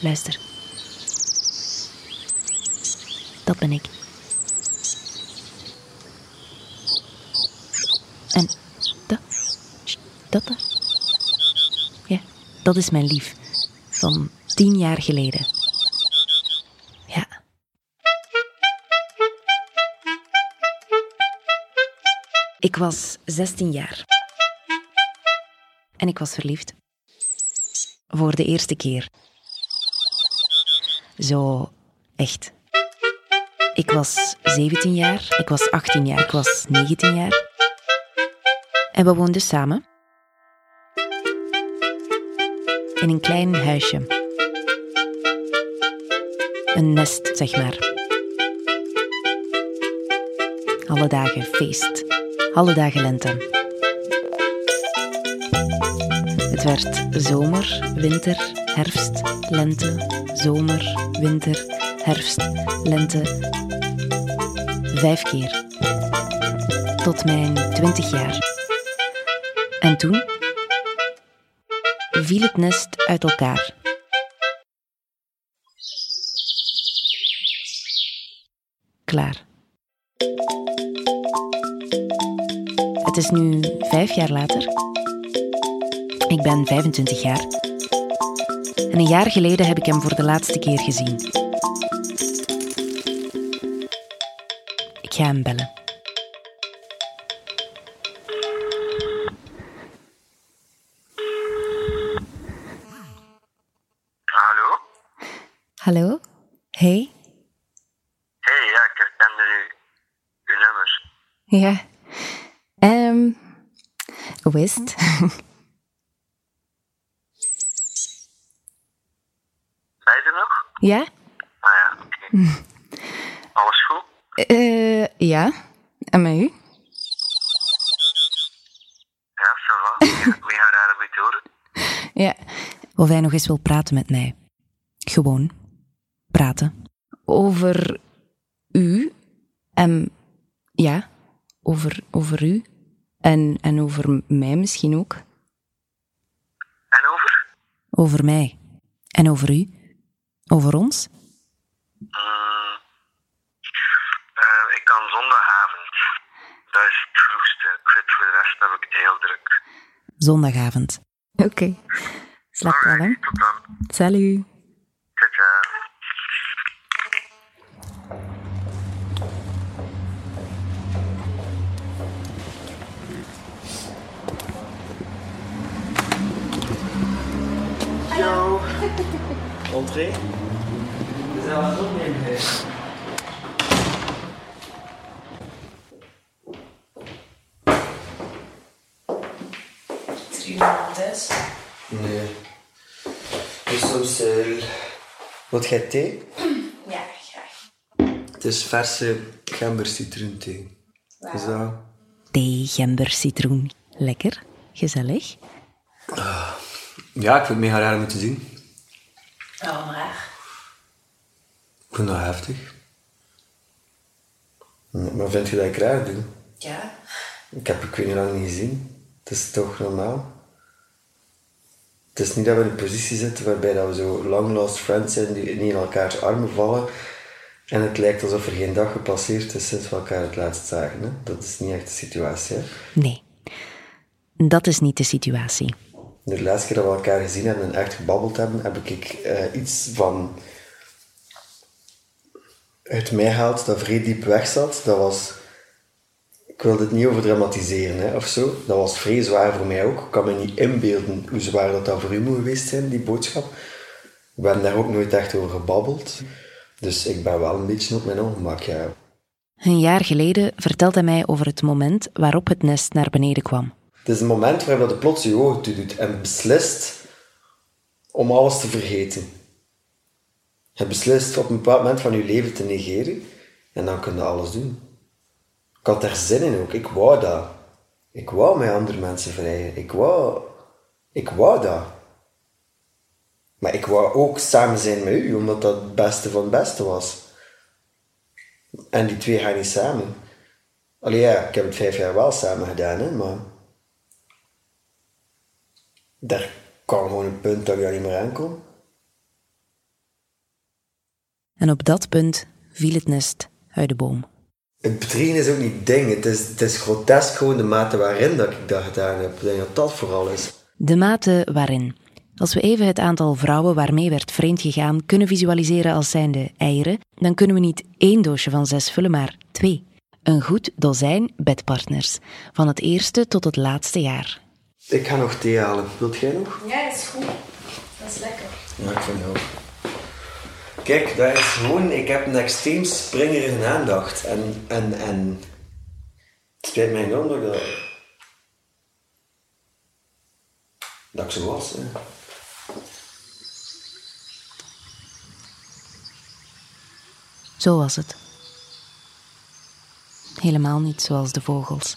Luister. Dat ben ik. En dat? Dat daar? Ja, dat is mijn lief. Van tien jaar geleden. Ja. Ik was 16 jaar. En ik was verliefd. Voor de eerste keer. Zo echt. Ik was 17 jaar, ik was 18 jaar, ik was 19 jaar. En we woonden samen. In een klein huisje. Een nest, zeg maar. Alle dagen feest. Alle dagen lente. Het werd zomer, winter, herfst, lente, zomer, winter, herfst, lente. Vijf keer. Tot mijn twintig jaar. En toen viel het nest uit elkaar. Klaar. Het is nu vijf jaar later. Ik ben 25 jaar. En een jaar geleden heb ik hem voor de laatste keer gezien. Ik ga hem bellen. Hallo? Hallo? Hey? Hey, ja, ik herkende u, uw nummer. Ja. Ehm. hoe is het? Ben je er nog? Ja? Ah ja, oké. Alles goed? Eh, ja. En met u? Ja, ça va. Mega rare methode. Ja. Of hij nog eens wil praten met mij. Gewoon. Praten. Over u. En ja, over, over u. En, en over mij misschien ook. En over? Over mij. En over u. Over ons. Mm, eh, ik kan zondagavond. Dat is het vroegste. Ik weet voor de rest heb ik het heel druk. Zondagavond. Oké. Slaap wel, hè? Alright, tot dan. Salut. Entree. Zijn aan het opnemen. hè. Is er iemand thuis? Nee. Dus soms... eh wat jij thee? Ja, graag. Het is verse gember citroenthee. Is dat... Thee, gember, citroen. Lekker. Gezellig. Ja, ik vind het mega raar om te zien. Oh, raar. Ik vind dat heftig. Maar vind je dat ik raar doe? Ja. Ik heb ik weet niet lang niet gezien. Het is toch normaal? Het is niet dat we in een positie zitten waarbij dat we zo long lost friends zijn die niet in elkaars armen vallen en het lijkt alsof er geen dag gepasseerd is sinds we elkaar het laatst zagen. Hè? Dat is niet echt de situatie. Hè? Nee. Dat is niet de situatie. De laatste keer dat we elkaar gezien hebben en echt gebabbeld hebben, heb ik eh, iets van uit mij gehaald dat vrij diep weg zat. Dat was, ik wil dit niet over dramatiseren hè, of zo. Dat was vrij zwaar voor mij ook. Ik kan me niet inbeelden hoe zwaar dat, dat voor u moet geweest zijn, die boodschap. We hebben daar ook nooit echt over gebabbeld. Dus ik ben wel een beetje op mijn ongemak, ja. Een jaar geleden vertelt hij mij over het moment waarop het nest naar beneden kwam. Het is een moment waarop je plots je ogen toe doet en beslist om alles te vergeten. Je beslist op een bepaald moment van je leven te negeren en dan kun je alles doen. Ik had daar zin in ook. Ik wou dat. Ik wou met andere mensen vrijen. Ik wou... Ik wou dat. Maar ik wou ook samen zijn met u, omdat dat het beste van het beste was. En die twee gaan niet samen. Allee ja, ik heb het vijf jaar wel samen gedaan, hè, maar... Daar kwam gewoon een punt dat ik daar niet meer aankom. En op dat punt viel het nest uit de boom. Het bedriegen is ook niet ding. Het is, het is grotesk gewoon de mate waarin dat ik dat gedaan heb. Ik denk dat dat vooral is. De mate waarin. Als we even het aantal vrouwen waarmee werd vreemd gegaan kunnen visualiseren als zijnde eieren, dan kunnen we niet één doosje van zes vullen, maar twee. Een goed dozijn bedpartners, van het eerste tot het laatste jaar. Ik ga nog thee halen. Wilt jij nog? Ja, is goed. Dat is lekker. Ja, ik vind het ook. Kijk, dat is gewoon... Ik heb een extreem springerige aandacht. En, en, en... Het spijt mij enorm dat... Dat ik zo was. Hè. Zo was het. Helemaal niet zoals de vogels.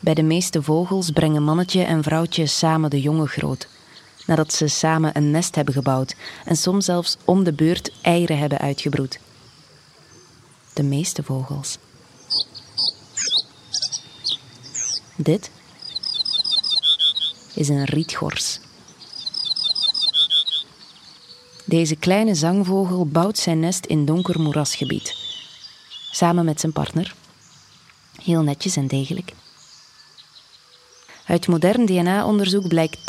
Bij de meeste vogels brengen mannetje en vrouwtje samen de jongen groot, nadat ze samen een nest hebben gebouwd en soms zelfs om de beurt eieren hebben uitgebroed. De meeste vogels. Dit is een rietgors. Deze kleine zangvogel bouwt zijn nest in donker moerasgebied. Samen met zijn partner. Heel netjes en degelijk. Uit modern DNA-onderzoek blijkt 80%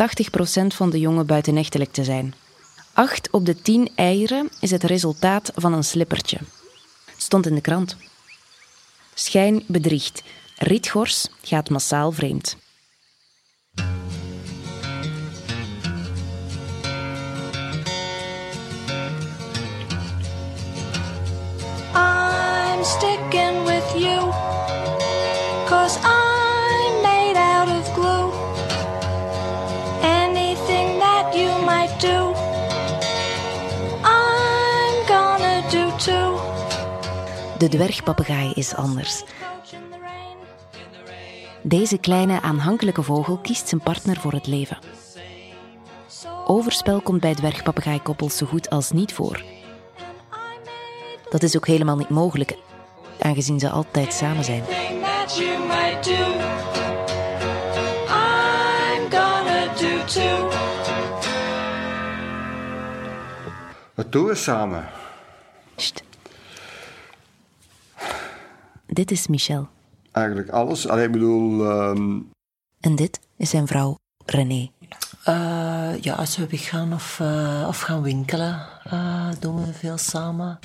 van de jongen buitenechtelijk te zijn. 8 op de 10 eieren is het resultaat van een slippertje. Stond in de krant. Schijn bedriegt. Rietgors gaat massaal vreemd. I'm sticking with you. Cause De dwergpapegaai is anders. Deze kleine aanhankelijke vogel kiest zijn partner voor het leven. Overspel komt bij dwergpapegaaikoppels zo goed als niet voor. Dat is ook helemaal niet mogelijk, aangezien ze altijd samen zijn. Wat doen we samen? Sst. Dit is Michel. Eigenlijk alles. Allee, ik bedoel, ehm, En dit is zijn vrouw René. Eh, ja, als we weggaan of, eh, of gaan winkelen, eh, doen we veel samen.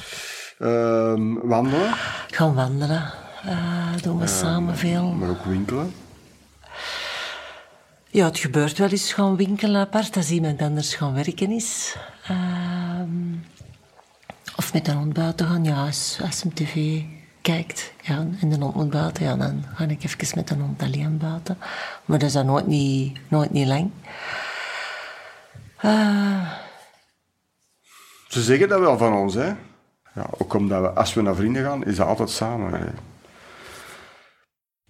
ehm, wandelen, Gaan wandelen, eh, doen we samen veel. maar ook winkelen. Ja, het gebeurt wel eens gaan winkelen apart als iemand anders gaan werken is. Ehm, of met een hond buiten gaan, ja, als, als hem tv kijkt ja, en de hond moet buiten, ja, dan ga ik even met de hond alleen buiten. Maar dat is dan nooit niet, nooit niet lang. Eh, Ze zeggen dat wel van ons, hè. Ja, ook omdat we, als we naar vrienden gaan, is dat altijd samen. Hè.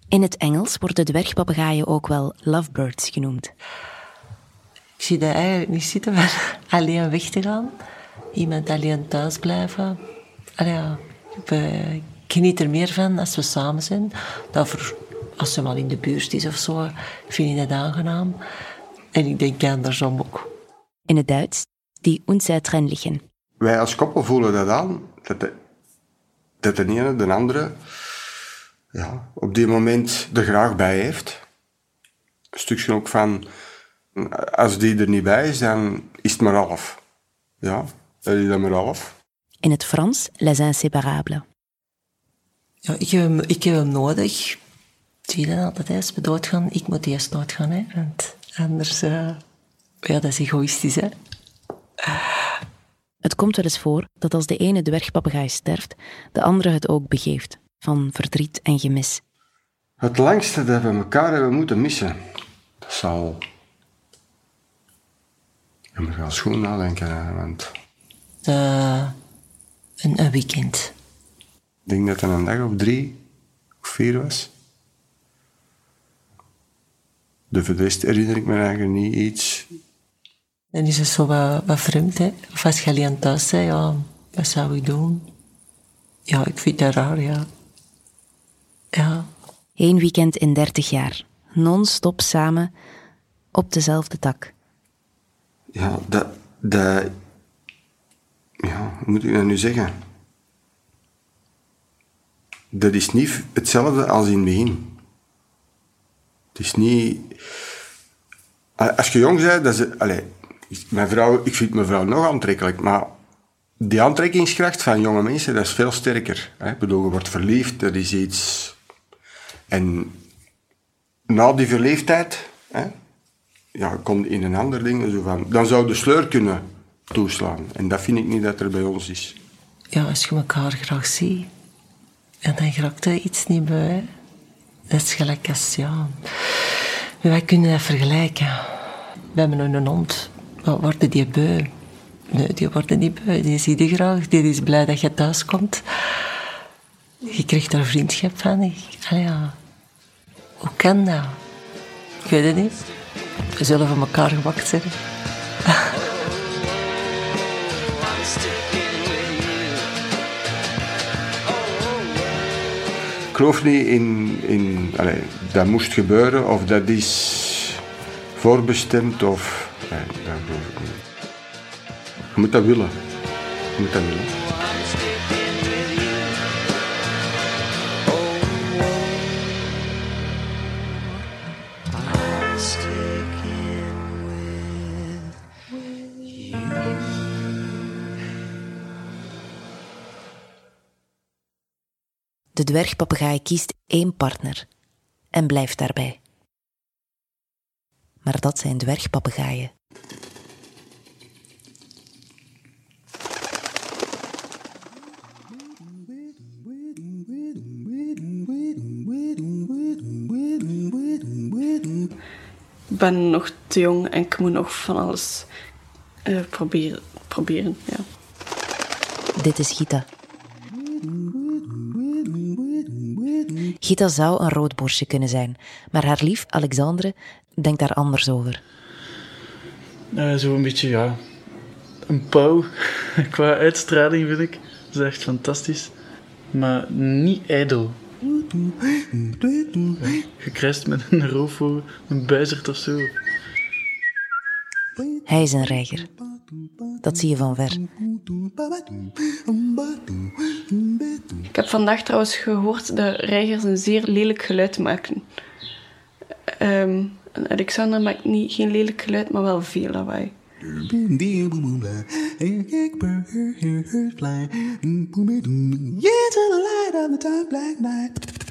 In het Engels worden dwergpapegaaien ook wel lovebirds genoemd. Ik zie dat eigenlijk niet zitten van alleen weg te gaan. Iemand alleen thuis blijven. Allee, ja, ik geniet er meer van als we samen zijn. Daarvoor, als ze maar in de buurt is of zo, vind ik dat aangenaam. En ik denk andersom ook. In het Duits, die unzertrennlichen. Wij als koppel voelen dat aan, dat de, dat de ene de andere ja, op die moment er graag bij heeft. Een stukje ook van, als die er niet bij is, dan is het maar half. Ja, dan is dat maar half. In het Frans, les inséparables. Ja, ik, heb hem, ik heb hem nodig. Zie je dat altijd, als we doodgaan? Ik moet eerst doodgaan, hè. Want anders... eh, ja, dat is egoïstisch, hè. Het komt wel eens voor dat als de ene dwergpapegaai sterft, de andere het ook begeeft, van verdriet en gemis. Het langste dat we elkaar hebben moeten missen, dat zal... Je moet gaan schoon nadenken, want Eh, een, een weekend. Ik denk dat het een dag of drie of vier was. De voor de rest herinner ik me eigenlijk niet iets. Dan is het zo wat, wat vreemd, hè. Of als je alleen thuis bent, ja, wat zou ik doen? Ja, ik vind dat raar, ja. Ja, Eén weekend in dertig jaar, non-stop samen, op dezelfde tak. Ja, dat, dat, Ja, hoe moet ik dat nu zeggen? Dat is niet hetzelfde als in het begin. Het is niet... Als je jong bent, dat is... Allez, mijn vrouw, ik vind mijn vrouw nog aantrekkelijk, maar die aantrekkingskracht van jonge mensen, dat is veel sterker. Hè? Bedoel, je wordt verliefd, dat is iets... En na die verliefdheid, hè, ja, komt in een ander ding, zo van, dan zou de sleur kunnen toeslaan. En dat vind ik niet dat er bij ons is. Ja, als je elkaar graag ziet en dan raakt er iets niet bij, dat is gelijk als, ja... Wij kunnen dat vergelijken. We hebben een hond. Wat worden die beu? Nee, die worden niet beu. Die zie je graag. Die is blij dat je thuis komt. Je krijgt daar vriendschap van. Ja. Hoe kan dat? Ik weet het niet. We zullen van elkaar gewakt zijn. Geloof niet in... in allez, dat moest gebeuren, of dat is voorbestemd, of... Nee, dat geloof ik niet. Je moet dat willen. Je moet dat willen. De dwergpapegaai kiest één partner en blijft daarbij. Maar dat zijn dwergpapegaaien. Ik ben nog te jong en ik moet nog van alles eh, proberen, proberen. Ja. Dit is Gita. Gita zou een roodborstje kunnen zijn, maar haar lief Alexandre denkt daar anders over. Eh, zo een beetje, ja, een pauw. Qua uitstraling vind ik. Dat is echt fantastisch. Maar niet ijdel. Gekruist met een roofvogel, een buizerd of zo. Hij is een reiger. Dat zie je van ver. Ik heb vandaag trouwens gehoord dat reigers een zeer lelijk geluid maken. Ehm, en Alexander maakt niet, geen lelijk geluid, maar wel veel lawaai. Ik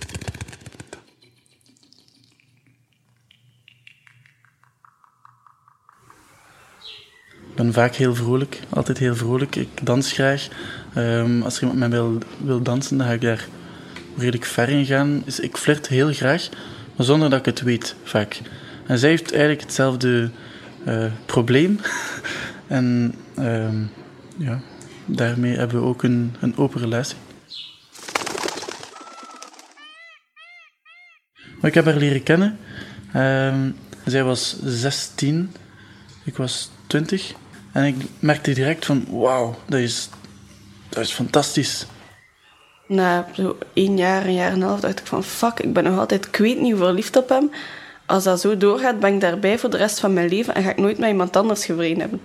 ben vaak heel vrolijk, altijd heel vrolijk. Ik dans graag. Ehm, als er iemand mij wil, wil dansen, dan ga ik daar redelijk ver in gaan. Dus ik flirt heel graag, maar zonder dat ik het weet, vaak. En zij heeft eigenlijk hetzelfde eh, probleem. en ehm, ja, daarmee hebben we ook een, een open relatie. Maar ik heb haar leren kennen. Ehm, zij was 16, ik was 20. En ik merkte direct van, wauw, dat is, dat is fantastisch. Na zo één jaar, een jaar en een half, dacht ik van fuck, ik ben nog altijd, ik weet verliefd op hem. Als dat zo doorgaat, ben ik daarbij voor de rest van mijn leven en ga ik nooit met iemand anders gevreden hebben.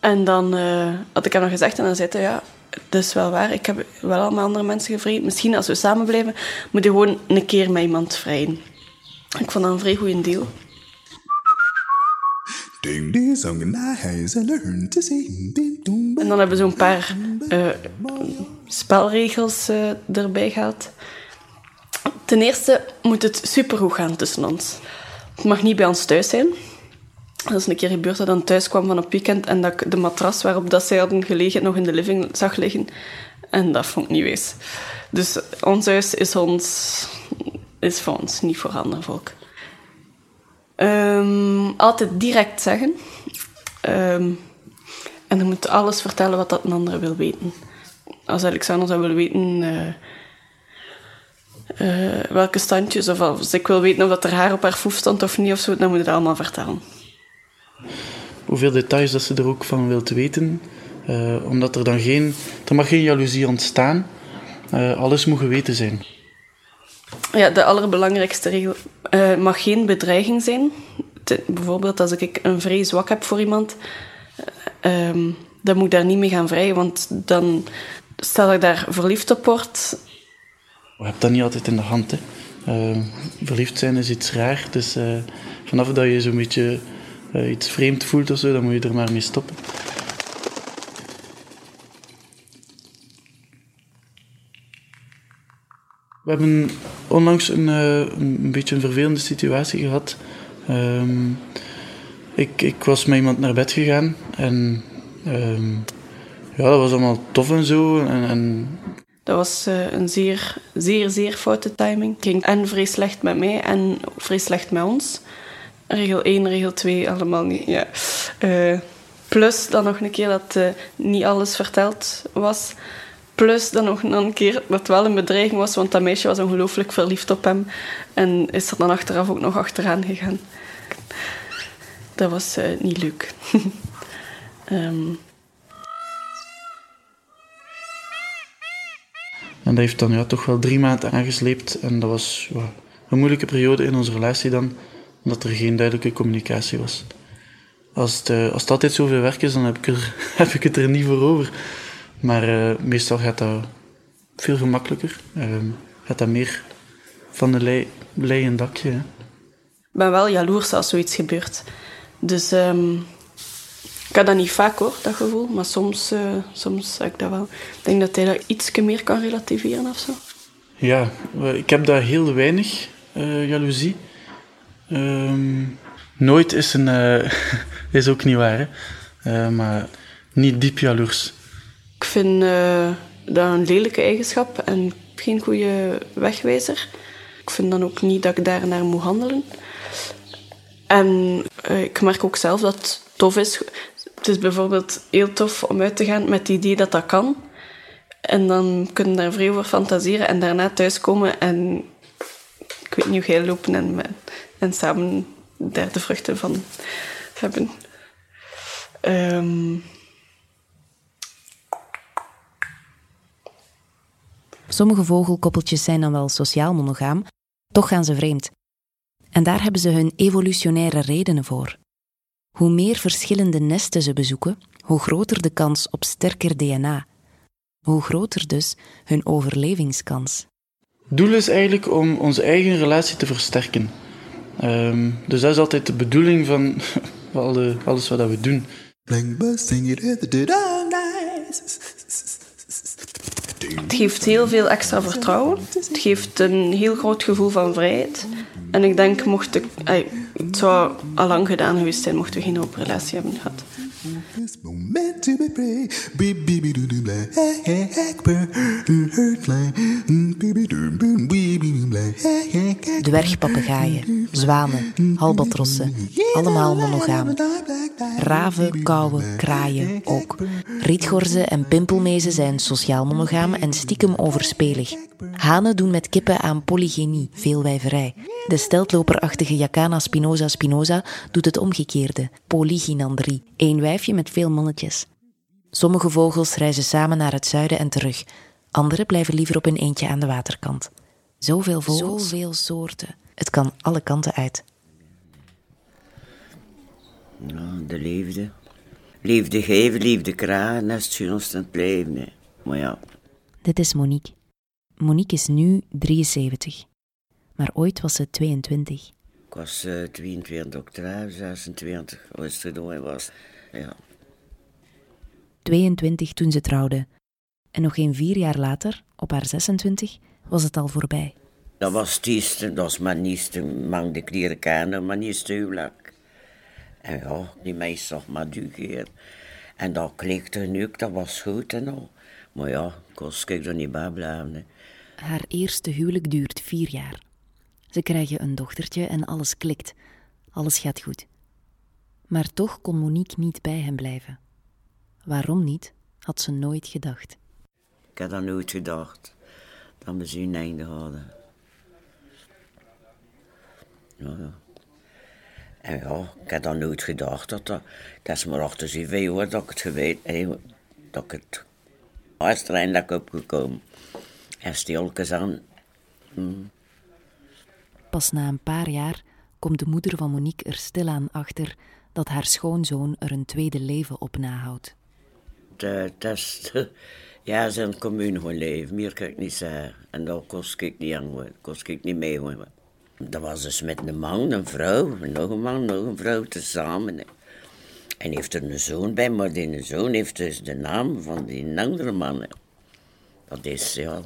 En dan eh, had ik hem nog gezegd en dan zei hij, ja, dat is wel waar, ik heb wel al met andere mensen gevreden. Misschien als we samen blijven, moet je gewoon een keer met iemand vrijen. Ik vond dat een vrij goede deal. En dan hebben we zo'n paar eh, spelregels eh, erbij gehad. Ten eerste moet het supergoed gaan tussen ons. Het mag niet bij ons thuis zijn. Dat is een keer gebeurd dat dan thuis kwam van op weekend en dat ik de matras waarop dat zij hadden gelegen nog in de living zag liggen. En dat vond ik niet wees. Dus ons huis is, ons, is voor ons, niet voor ander volk. Ehm, altijd direct zeggen. Ehm, en dan moet alles vertellen wat dat een ander wil weten. Als Alexander zou willen weten eh, eh, welke standjes, of als ik wil weten of dat er haar op haar foef stond of niet, of zo, dan moet dat allemaal vertellen. Hoeveel details dat ze er ook van wilt weten. eh, omdat er dan geen... Er mag geen jaloezie ontstaan. Alles moet geweten zijn. Ja, de allerbelangrijkste regel eh, mag geen bedreiging zijn. Bijvoorbeeld als ik een vrij zwak heb voor iemand, eh, ehm, dan moet ik daar niet mee gaan vrijen, want dan stel ik daar verliefd op word. Je hebt dat niet altijd in de hand. Hè. Eh, verliefd zijn is iets raar, dus eh, vanaf dat je zo'n beetje iets vreemd voelt of zo, dan moet je er maar mee stoppen. We hebben onlangs een, eh, een, een beetje een vervelende situatie gehad. Ehm, ik, ik was met iemand naar bed gegaan en ehm, ja, dat was allemaal tof en zo. En, en Dat was eh, een zeer, zeer, zeer foute timing. Het ging en vrij slecht met mij en vrij slecht met ons. Regel 1, regel 2, allemaal niet. Ja. Eh, plus dan nog een keer dat niet alles verteld was. Plus dan nog een keer dat wel een bedreiging was, want dat meisje was ongelooflijk verliefd op hem. En is er dan achteraf ook nog achteraan gegaan. Dat was eh, niet leuk. Ehm, En dat heeft dan ja, toch wel drie maanden aangesleept. En dat was een moeilijke periode in onze relatie dan, omdat er geen duidelijke communicatie was. Als eh, als het altijd zoveel werk is, dan heb ik, er, heb ik het er niet voor over. Maar eh, meestal gaat dat veel gemakkelijker. Ehm, gaat dat meer van de lei, lei een dakje. Hè. Ik ben wel jaloers als zoiets gebeurt. Dus ehm, ik heb dat niet vaak hoor, dat gevoel. Maar soms, eh, soms heb ik dat wel. Ik denk dat hij dat iets meer kan relativeren of zo. Ja, ik heb daar heel weinig eh, jaloezie. Ehm, nooit is een... eh, is ook niet waar, hè. Maar niet diep jaloers. Ik vind eh, dat een lelijke eigenschap en geen goede wegwijzer. Ik vind dan ook niet dat ik daar naar moet handelen. En eh, ik merk ook zelf dat het tof is. Het is bijvoorbeeld heel tof om uit te gaan met het idee dat dat kan. En dan kunnen daar vrij over fantaseren en daarna thuiskomen en ik weet niet hoe jij lopen en, en samen daar de vruchten van hebben. Ehm, Sommige vogelkoppeltjes zijn dan wel sociaal monogaam, toch gaan ze vreemd. En daar hebben ze hun evolutionaire redenen voor. Hoe meer verschillende nesten ze bezoeken, hoe groter de kans op sterker DNA. Hoe groter dus hun overlevingskans. Het doel is eigenlijk om onze eigen relatie te versterken. Ehm, dus dat is altijd de bedoeling van alle, alles wat we doen. Het geeft heel veel extra vertrouwen. Het geeft een heel groot gevoel van vrijheid. En ik denk, mocht ik, het zou al lang gedaan geweest zijn mochten we geen open relatie hebben gehad. Dwergpapegaaien, zwanen, albatrossen, allemaal monogaam. Raven, kauwen, kraaien ook. Rietgorzen en pimpelmezen zijn sociaal monogaam en stiekem overspelig. Hanen doen met kippen aan polygenie, veelwijverij. De steltloperachtige Jacana spinosa spinosa doet het omgekeerde, polygynandrie, één wijfje met veel mannetjes. Sommige vogels reizen samen naar het zuiden en terug. Andere blijven liever op hun eentje aan de waterkant. Zoveel vogels. Zoveel soorten. Het kan alle kanten uit. Ja, de liefde. Liefde geven, liefde krijgen, dat is het schoonste in het leven. hè. Maar ja, Dit is Monique. Monique is nu 73. Maar ooit was ze 22. ik was eh 22 oktober, 26, als het gedaan was. Ja, 22 toen ze trouwde. En nog geen vier jaar later, op haar 26, was het al voorbij. dat was het eerste, dat was mijn eerste, man de kleren kennen, mijn eerste huwelijk. En ja, die meisje zag maar duur. En dat klikte nu, dat was goed en al. Maar ja, was ik er niet bij blijven. hè. Haar eerste huwelijk duurt vier jaar. Ze krijgen een dochtertje en alles klikt. Alles gaat goed. Maar toch kon Monique niet bij hem blijven. Waarom niet, had ze nooit gedacht. Ik had dat nooit gedacht, dat we zo'n einde hadden. Ja, ja. En ja, ik had dan nooit gedacht dat dat... Maar achter zoveel jaar dat ik het geweten heb, dat ik het uiteindelijk opgekomen. En stilkens aan, Pas na een paar jaar komt de moeder van Monique er stilaan achter dat haar schoonzoon er een tweede leven op nahoudt. dat is... Ja, een commune gewoon leven, meer kan ik niet zeggen. En daar kost ik niet aan, hoor. kost ik niet mee. Dat was dus met een man, een vrouw, nog een man, nog een vrouw tezamen. En heeft er een zoon bij, maar die zoon heeft dus de naam van die andere man. Dat is, ja...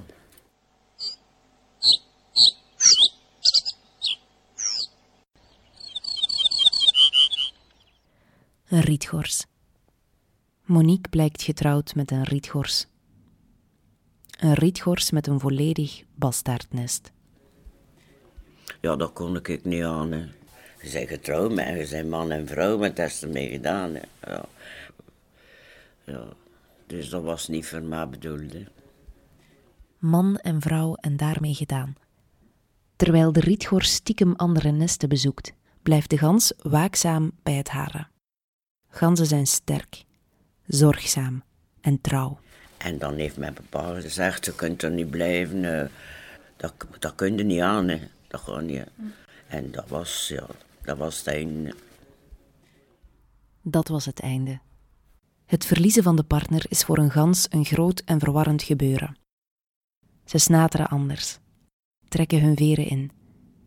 Een rietgors. Monique blijkt getrouwd met een rietgors. Een rietgors met een volledig bastaardnest. Ja, dat kon ik niet aan. Hè. Je bent getrouwd met, je bent man en vrouw, maar dat is ermee gedaan. Hè. Ja. ja. Dus dat was niet voor mij bedoeld. Hè. Man en vrouw en daarmee gedaan. Terwijl de rietgors stiekem andere nesten bezoekt, blijft de gans waakzaam bij het hare. Ganzen zijn sterk, zorgzaam en trouw. En dan heeft mijn papa gezegd, je kunt er niet blijven. eh, dat, dat kun je niet aan, hè. Dat gaat niet. En dat was, ja, dat was het einde. Dat was het einde. Het verliezen van de partner is voor een gans een groot en verwarrend gebeuren. Ze snateren anders, trekken hun veren in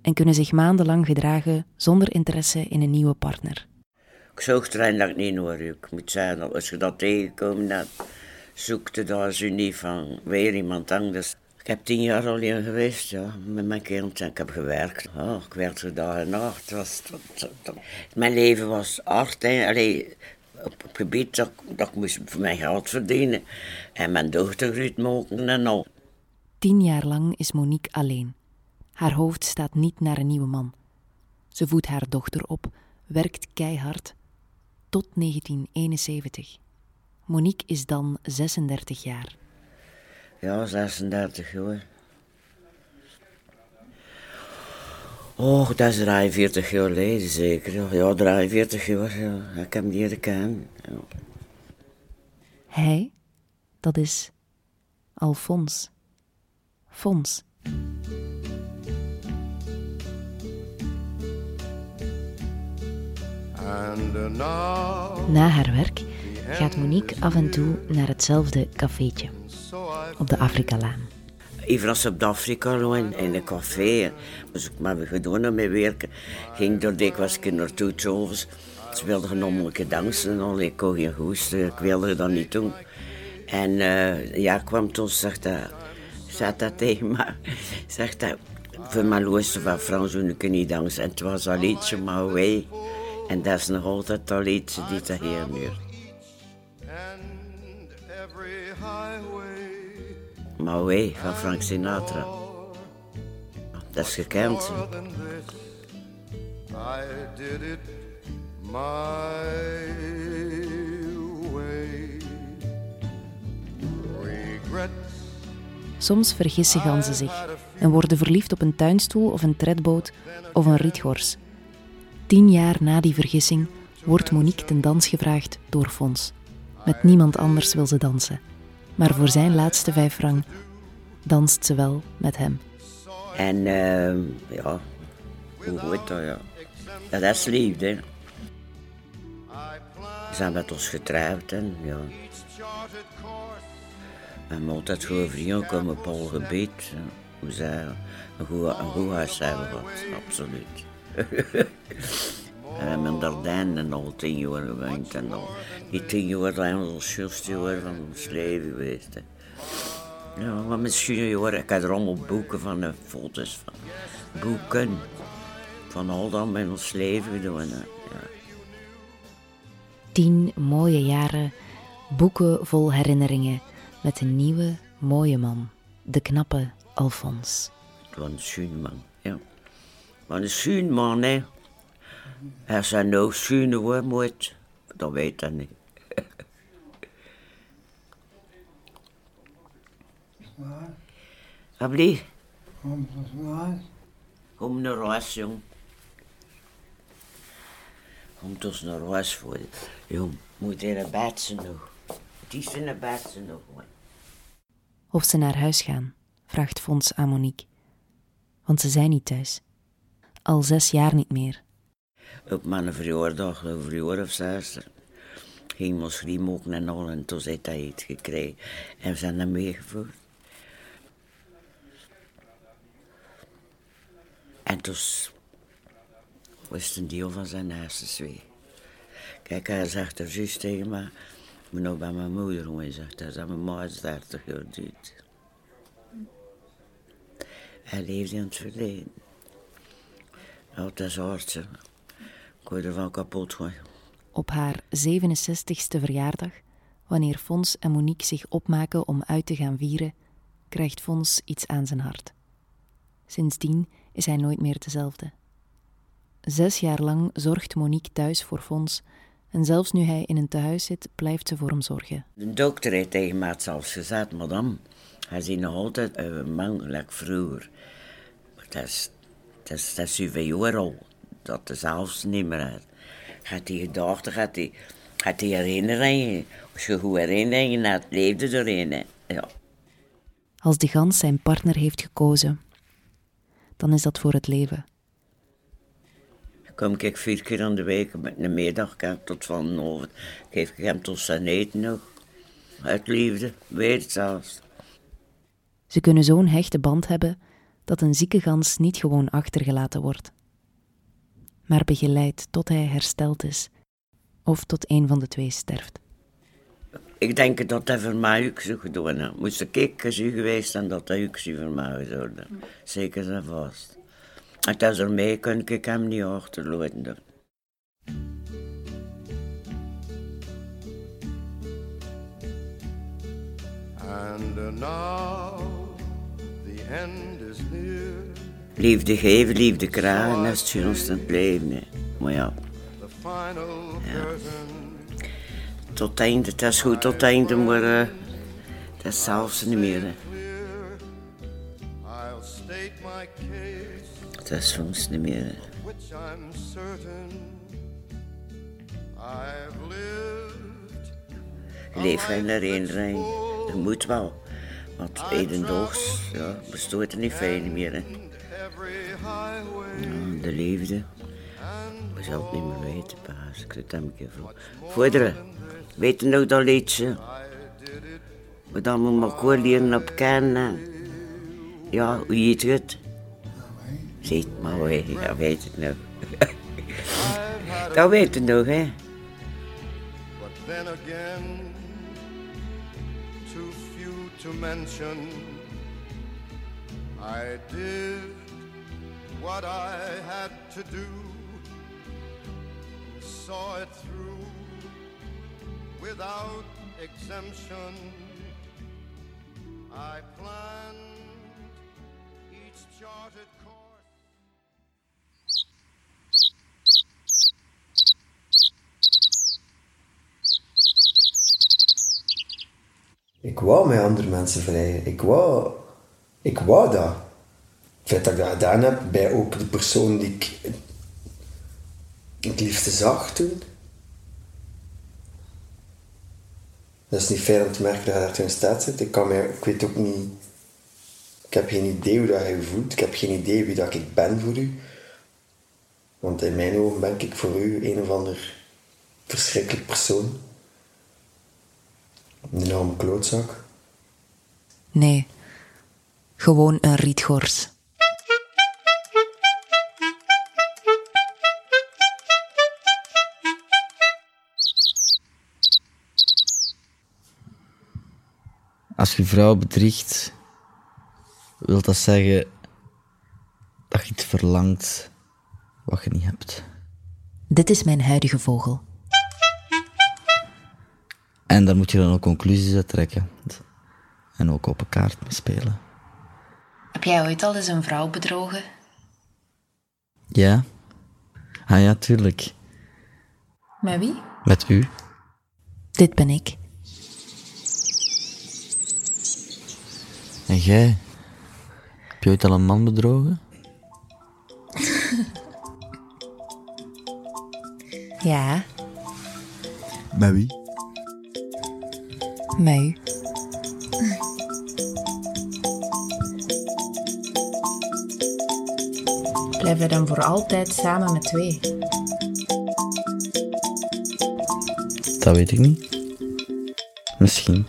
en kunnen zich maandenlang gedragen zonder interesse in een nieuwe partner. Ik zocht er eigenlijk niet hoor. Ik moet zeggen, als je dat tegenkomt, dan zoekte daar zo niet van weer iemand anders. Ik heb tien jaar alleen geweest, ja, met mijn kind. Ik heb gewerkt. Ik werkte dag en nacht. Was, Mijn leven was hard. Allee, op het gebied dat, dat ik moest voor mijn geld verdienen. En mijn dochter Ruud mogen en al. Tien jaar lang is Monique alleen. Haar hoofd staat niet naar een nieuwe man. Ze voedt haar dochter op, werkt keihard. Tot 1971. Monique is dan 36 jaar. Ja, 36 jaar. Oh, dat is 43 jaar geleden zeker. ja. Ja, 43 jaar. Ja. Ik heb hem leren kennen. Ja. Hij, dat is Alfons. Fons. Na haar werk gaat Monique af en toe naar hetzelfde cafeetje. Op de Afrikalaan. Even als op de Afrika lopen, in een café. Dus ik heb gedaan mee werken. Ging er dikwijls naartoe, s'avonds. Ze wilden genommelijke dansen en al. Ik kon geen hoest, ik wilde dat niet doen. En eh, ja, kwam toen, zegt hij, zegt dat tegen me. Zegt hij, voor mijn luister van Frans ik niet dansen. En het was al liedje, maar way. En dat is nog altijd dat liedje die te hier nu. Maar van Frank Sinatra. Dat is gekend. hè. I did it my way. Regrets Soms vergissen ganzen zich en worden verliefd op een tuinstoel of een tredboot of een rietgors. Tien jaar na die vergissing wordt Monique ten dans gevraagd door Fons. Met niemand anders wil ze dansen. Maar voor zijn laatste vijf frank danst ze wel met hem. En ehm, ja, hoe goed dat, ja. ja. Dat is liefde. We zijn met ons getrouwd en ja. We hebben altijd goede vrienden komen op al gebied. een goed, een goed huis hebben gehad, absoluut. En we hebben in Dardijn en al tien jaar gewoond en al. Die tien jaar zijn ons schulste jaar van ons leven geweest. Hè. Ja, maar misschien hoor, ik heb er allemaal boeken van, eh, foto's van. Boeken. Van al dat met ons leven hè. Ja. Tien mooie jaren, boeken vol herinneringen met een nieuwe, mooie man, de knappe Alfons. Het was een man, een schoon man, hè. Hij zei nou schoon hoor, moet. Dat weet hij niet. Alsjeblieft. Kom naar huis, jong. Kom dus naar huis voor je. Jong, moet er een bedje nog. Het is in een bedje nog, hoor. Of ze naar huis gaan, vraagt Fons aan Monique. Want ze zijn niet thuis. Al zes jaar niet meer. Op mijn verjaardag, een verjaardag of zes, ging ons ook naar al en toen heeft hij iets gekregen. En we zijn hem meegevoerd. En toen was het een deel van zijn hersens weer. Kijk, hij zegt er juist tegen me, ik moet nou bij mijn moeder. Hij zegt, dat is aan mijn is 30 jaar dood. Hij leefde in het verleden. Ja, het is hard, zeg. Ik word ervan kapot. Op haar 67ste verjaardag, wanneer Fons en Monique zich opmaken om uit te gaan vieren, krijgt Fons iets aan zijn hart. Sindsdien is hij nooit meer dezelfde. Zes jaar lang zorgt Monique thuis voor Fons en zelfs nu hij in een tehuis zit, blijft ze voor hem zorgen. De dokter heeft tegen mij zelfs gezegd, madame, hij ziet nog altijd een man gelijk vroeger. Maar dat is, dat is, jaar al, dat is zelfs niet meer uit. Gaat die gedachte, gaat die, gaat die herinneringen, als je goed herinneringen het leefde erin, ja. Als de gans zijn partner heeft gekozen, dan is dat voor het leven. Kom ik vier keer aan de week met een middag tot van over. Geef ik hem tot zijn eten nog. Uit liefde, weet het zelfs. Ze kunnen zo'n hechte band hebben dat een zieke gans niet gewoon achtergelaten wordt, maar begeleid tot hij hersteld is of tot een van de twee sterft. Ik denk dat hij voor mij ook zo gedaan heeft. Moest ik ik zo geweest zijn, dat hij ook zo voor mij heeft. Zeker en vast. En als er mee kan ik hem niet achterlaten. And uh, now the end is. Liefde geven, liefde krijgen, dat is het het leven. hè. Maar ja, curtain. tot einde, het is goed tot einde, maar eh, dat is zelfs niet meer. hè. Het is soms niet meer. hè. Leef geen herinnering. Dat moet wel. Want hedendaags ja, bestaat er niet veel meer. Hè. De liefde. We zal het niet meer weten, paas. Ik zit hem een keer voor. Voederen, weet je nog dat liedje? We dan moet maar leren op kennen. Ja, hoe heet het? Ziet maar, hoor. ja, weet het nog. dat weet je nog, hè? To mention. I did what I had to do, and saw it through without exemption. I planned each charted Ik wou met andere mensen vrijen. Ik wou, ik wou dat. Het feit dat ik dat gedaan heb bij ook de persoon die ik het liefste zag toen. Dat is niet fijn om te merken dat je daar in staat zit. Ik, kan mij, ik weet ook niet... Ik heb geen idee hoe dat je voelt. Ik heb geen idee wie dat ik ben voor u. Want in mijn ogen ben ik voor u een of ander verschrikkelijk persoon. Een enorme klootzak. Nee, gewoon een rietgors. Als je vrouw bedriegt, wil dat zeggen dat je iets verlangt wat je niet hebt. Dit is mijn huidige vogel. En daar moet je dan ook conclusies uit trekken. En ook op een kaart mee spelen. Heb jij ooit al eens een vrouw bedrogen? Ja? Ah ja, tuurlijk. Met wie? Met u. Dit ben ik. En jij? Heb je ooit al een man bedrogen? Ja, Met wie? U. Blijf je dan voor altijd samen met twee? Dat weet ik niet. Misschien.